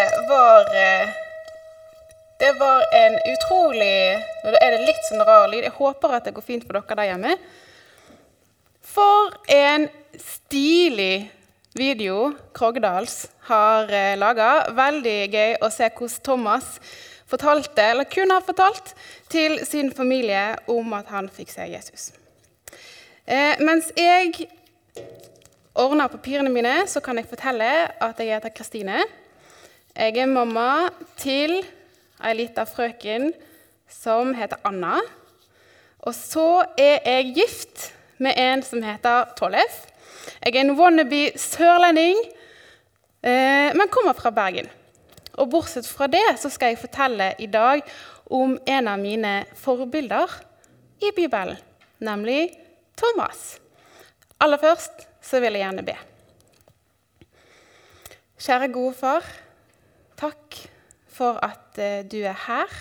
det var eh, Det var en utrolig Nå er det litt sånn rar lyd. Jeg håper at det går fint for dere der hjemme. For en stilig video Krogdals har eh, laga. Veldig gøy å se hvordan Thomas fortalte, eller kun har fortalt, til sin familie om at han fikk se Jesus. Eh, mens jeg ordner papirene mine, så kan jeg fortelle at jeg heter Kristine. Jeg er mamma til ei lita frøken som heter Anna. Og så er jeg gift med en som heter Tollef. Jeg er en wannabe sørlending, eh, men kommer fra Bergen. Og bortsett fra det så skal jeg fortelle i dag om en av mine forbilder i Bibelen, nemlig Thomas. Aller først så vil jeg gjerne be. Kjære gode far. Takk for at eh, du er her.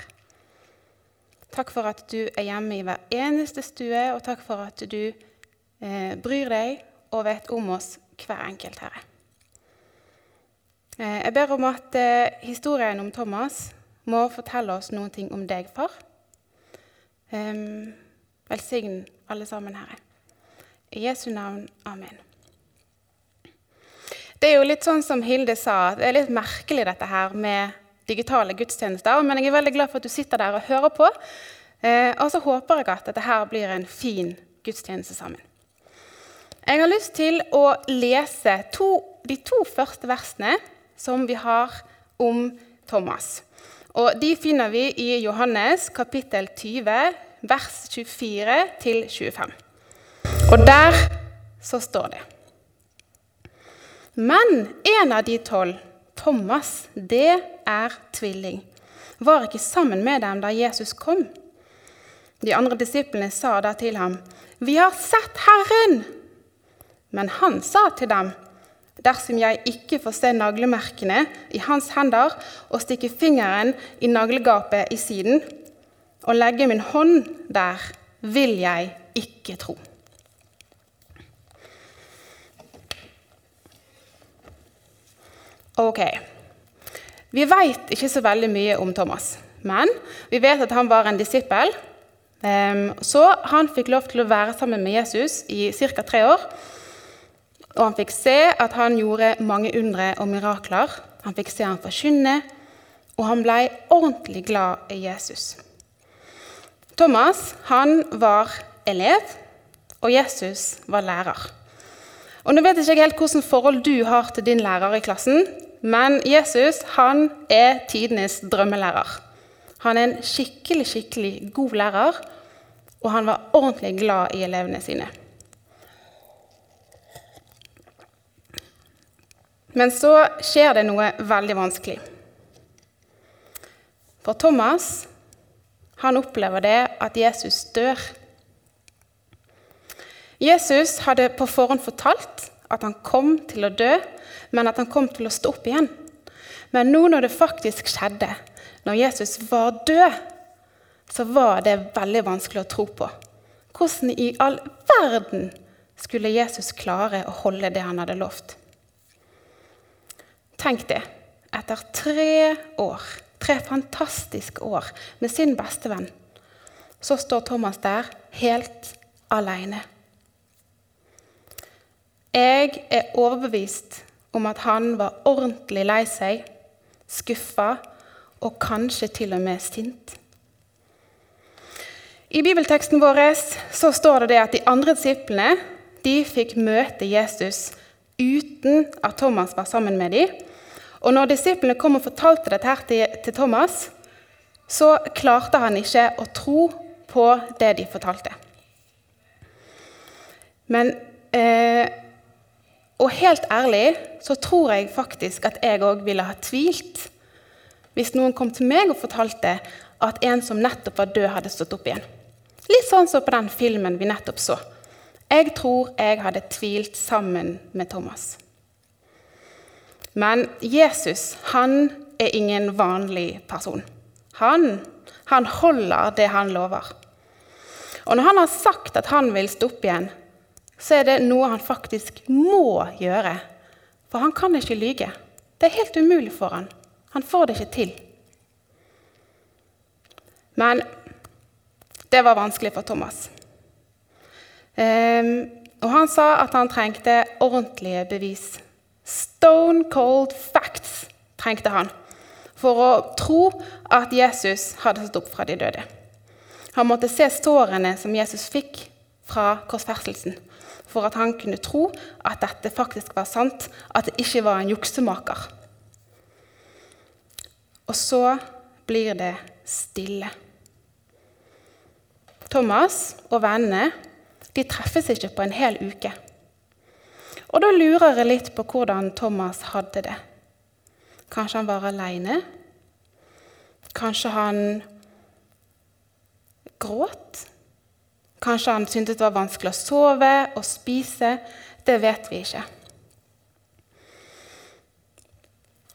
Takk for at du er hjemme i hver eneste stue, og takk for at du eh, bryr deg og vet om oss hver enkelt, Herre. Eh, jeg ber om at eh, historien om Thomas må fortelle oss noen ting om deg, far. velsign alle sammen, Herre. I Jesu navn. Amen. Det er jo litt sånn som Hilde sa, det er litt merkelig dette her med digitale gudstjenester. Men jeg er veldig glad for at du sitter der og hører på. Eh, og så håper jeg at dette her blir en fin gudstjeneste sammen. Jeg har lyst til å lese to, de to første versene som vi har om Thomas. Og De finner vi i Johannes kapittel 20, vers 24 til 25. Og der så står det Men en av de tolv, Thomas, det er tvilling, var ikke sammen med dem da Jesus kom. De andre disiplene sa da til ham, 'Vi har sett Herren!' Men han sa til dem, 'Dersom jeg ikke får se naglemerkene i hans hender' 'og stikke fingeren i naglegapet i siden' 'og legge min hånd der, vil jeg ikke tro'. Ok. Vi veit ikke så veldig mye om Thomas, men vi vet at han var en disippel. Ehm, så han fikk lov til å være sammen med Jesus i ca. tre år. Og han fikk se at han gjorde mange undre og mirakler. Han fikk se han forkynne, og han ble ordentlig glad i Jesus. Thomas han var elev, og Jesus var lærer. Og Nå vet jeg ikke helt hvilket forhold du har til din lærer i klassen, men Jesus han er tidenes drømmelærer. Han er en skikkelig, skikkelig god lærer, og han var ordentlig glad i elevene sine. Men så skjer det noe veldig vanskelig. For Thomas han opplever det at Jesus dør. Jesus hadde på forhånd fortalt at han kom til å dø, men at han kom til å stå opp igjen. Men nå når det faktisk skjedde, når Jesus var død, så var det veldig vanskelig å tro på. Hvordan i all verden skulle Jesus klare å holde det han hadde lovt? Tenk det. Etter tre år, tre fantastiske år med sin bestevenn, så står Thomas der helt alene. Jeg er overbevist om at han var ordentlig lei seg, skuffa og kanskje til og med sint. I bibelteksten vår så står det, det at de andre disiplene de fikk møte Jesus uten at Thomas var sammen med dem. Og når disiplene kom og fortalte dette her til, Thomas, så klarte han ikke å tro på det de fortalte. Men eh, og helt ærlig så tror jeg faktisk at jeg òg ville ha tvilt hvis noen kom til meg og fortalte at en som nettopp var død, hadde stått opp igjen. Litt sånn som på den filmen vi nettopp så. Jeg tror jeg hadde tvilt sammen med Thomas. Men Jesus han er ingen vanlig person. Han, han holder det han lover. Og når han har sagt at han vil stå opp igjen, så er det noe han faktisk må gjøre. For han kan ikke lyge. Det er helt umulig for han. Han får det ikke til. Men det var vanskelig for Thomas. Um, og han sa at han trengte ordentlige bevis. Stone cold facts trengte han for å tro at Jesus hadde stått opp fra de døde. Han måtte se sårene som Jesus fikk fra korsfestelsen, for at han kunne tro at dette faktisk var sant, at det ikke var en juksemaker. Og så blir det stille. Thomas og vennene de treffes ikke på en hel uke. Og da lurer jeg litt på hvordan Thomas hadde det. Kanskje han var aleine? Kanskje han gråt? Kanskje han syntes det var vanskelig å sove og spise? Det vet vi ikke.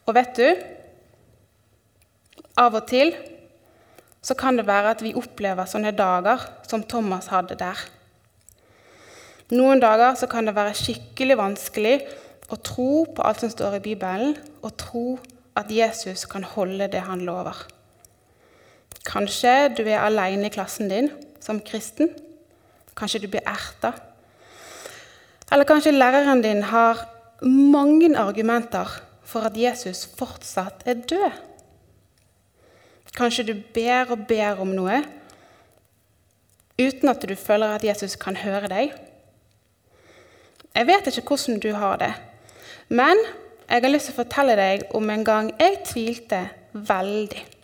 Og vet du Av og til så kan det være at vi opplever sånne dager som Thomas hadde der. Noen dager så kan det være skikkelig vanskelig å tro på alt som står i Bibelen, og tro at Jesus kan holde det han lover. Kanskje du er alene i klassen din som kristen. Kanskje du blir erta. Eller kanskje læreren din har mange argumenter for at Jesus fortsatt er død. Kanskje du ber og ber om noe uten at du føler at Jesus kan høre deg. Jeg vet ikke hvordan du har det, men jeg har lyst til å fortelle deg om en gang jeg tvilte veldig.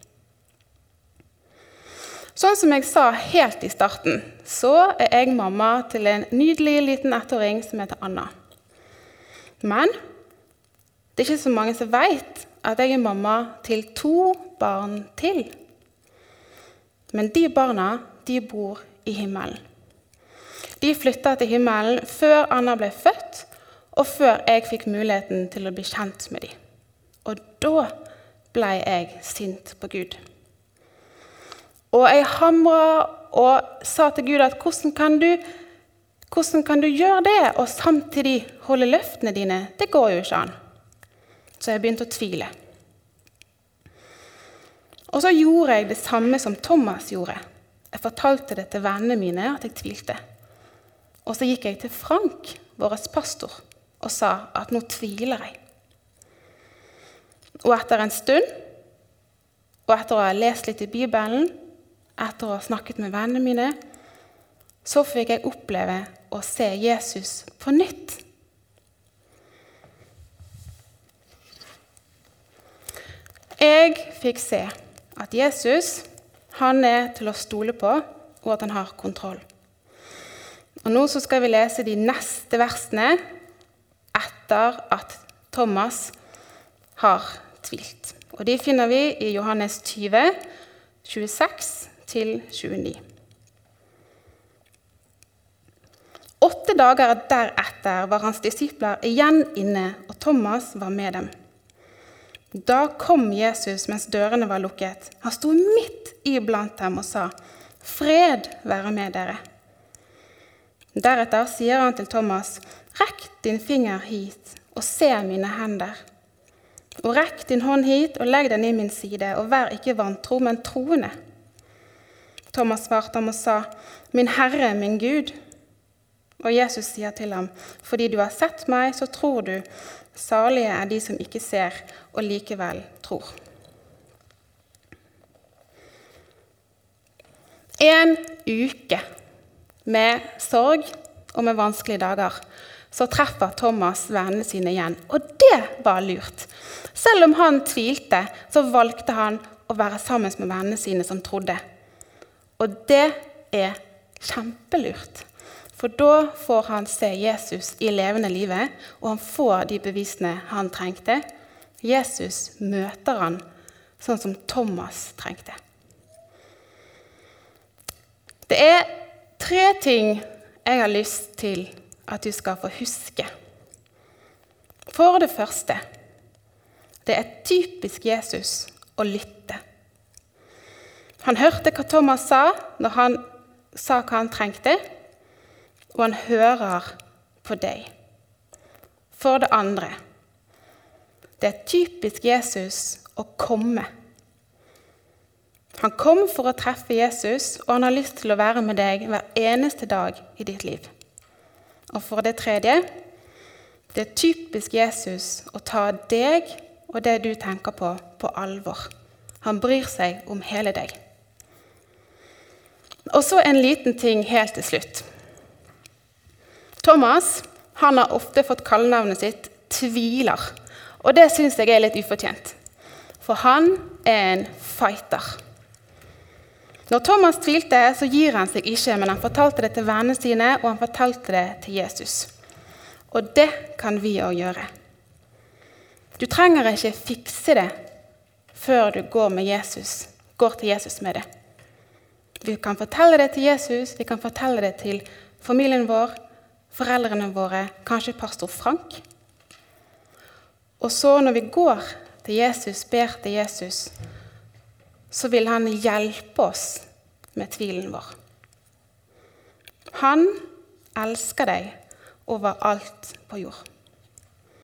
Sånn som jeg sa helt i starten, så er jeg mamma til en nydelig liten ettåring som heter Anna. Men det er ikke så mange som veit at jeg er mamma til to barn til. Men de barna, de bor i himmelen. De flytta til himmelen før Anna ble født, og før jeg fikk muligheten til å bli kjent med dem. Og da ble jeg sint på Gud. Og jeg hamra og sa til Gud at hvordan kan, du, hvordan kan du gjøre det og samtidig holde løftene dine? Det går jo ikke an. Så jeg begynte å tvile. Og så gjorde jeg det samme som Thomas gjorde. Jeg fortalte det til vennene mine at jeg tvilte. Og så gikk jeg til Frank, vår pastor, og sa at nå tviler jeg. Og etter en stund, og etter å ha lest litt i Bibelen, etter å ha snakket med vennene mine, så fikk jeg oppleve å se Jesus på nytt. Jeg fikk se at Jesus han er til å stole på, og at han har kontroll. Og Nå skal vi lese de neste versene etter at Thomas har tvilt. Og De finner vi i Johannes 20, 26-29. Åtte dager deretter var hans disipler igjen inne, og Thomas var med dem. Da kom Jesus mens dørene var lukket. Han sto midt iblant dem og sa, 'Fred være med dere.' Deretter sier han til Thomas, 'Rekk din finger hit og se mine hender.' 'Og rekk din hånd hit og legg den i min side, og vær ikke vantro, men troende.' Thomas svarte ham og sa, 'Min Herre, min Gud.' Og Jesus sier til ham, 'Fordi du har sett meg, så tror du.' Salige er de som ikke ser og likevel tror. En uke med sorg og med vanskelige dager, så treffer Thomas vennene sine igjen. Og det var lurt. Selv om han tvilte, så valgte han å være sammen med vennene sine som trodde. Og det er kjempelurt. For da får han se Jesus i levende livet, og han får de bevisene han trengte. Jesus møter han sånn som Thomas trengte. Det er tre ting jeg har lyst til at du skal få huske. For det første det er typisk Jesus å lytte. Han hørte hva Thomas sa når han sa hva han trengte, og han hører på deg. For det andre det er typisk Jesus å komme. Han kom for å treffe Jesus, og han har lyst til å være med deg hver eneste dag i ditt liv. Og for det tredje det er typisk Jesus å ta deg og det du tenker på, på alvor. Han bryr seg om hele deg. Og så en liten ting helt til slutt. Thomas han har ofte fått kallenavnet sitt Tviler. Og det syns jeg er litt ufortjent. For han er en fighter. Når Thomas tvilte, så gir han seg ikke, men han fortalte det til vennene sine, og han fortalte det til Jesus. Og det kan vi òg gjøre. Du trenger ikke fikse det før du går, Jesus, går til Jesus med det. Vi kan fortelle det til Jesus, vi kan fortelle det til familien vår, foreldrene våre, kanskje pastor Frank. Og så når vi går til Jesus, ber til Jesus, så vil han hjelpe oss med tvilen vår. Han elsker deg over alt på jord.